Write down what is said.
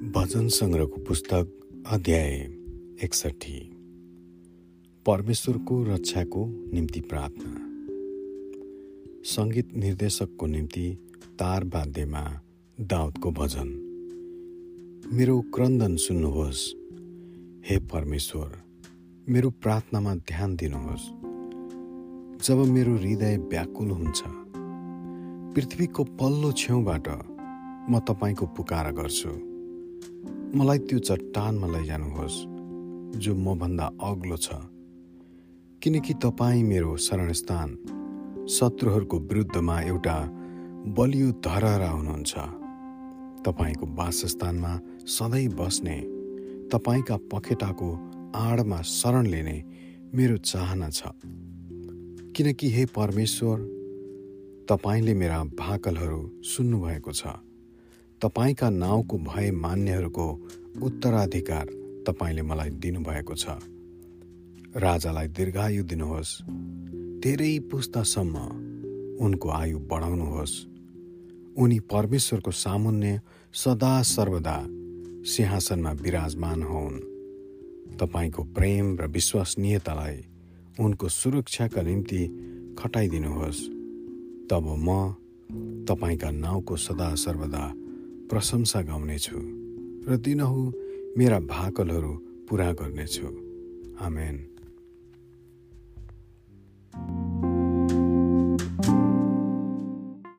भजन सङ्ग्रहको पुस्तक अध्याय एकसठी परमेश्वरको रक्षाको निम्ति प्रार्थना। सङ्गीत निर्देशकको निम्ति तार बाध्यमा दाउदको भजन। मेरो क्रन्दन सुन्नुहोस्। हे परमेश्वर मेरो प्रार्थनामा ध्यान दिनुहोस्। जब मेरो हृदय व्याकुल हुन्छ पृथ्वीको पल्लो छेउबाट म तपाईँको पुकार गर्छु। मलाई त्यो चट्टानमा लैजानुहोस् जो मभन्दा अग्लो छ। किनकि तपाईँ मेरो शरणस्थान शत्रुहरूको विरुद्धमा एउटा बलियो धरहरा हुनुहुन्छ। तपाईँको वासस्थानमा सधैँ बस्ने तपाईँका पखेटाको आडमा शरण लिने मेरो चाहना छ। किनकि हे परमेश्वर तपाईँले मेरा भाकलहरू सुन्नुभएको छ। तपाईँका नाउँको भय मान्नेहरूको उत्तराधिकार तपाईँले मलाई दिनुभएको छ। राजालाई दीर्घायु दिनुहोस्। धेरै पुस्तासम्म उनको आयु बढाउनुहोस्। उनी परमेश्वरको सामुन्य सदा सर्वदा सिंहासनमा विराजमान हुन्। तपाईँको प्रेम र विश्वसनीयतालाई उनको सुरक्षाका निम्ति खटाइदिनुहोस्। तब म तपाईँका नाउँको सदा सर्वदा प्रशंसा गाउनेछु र दिनहु मेरा भाकलहरू पुरा गर्नेछु। आमेन।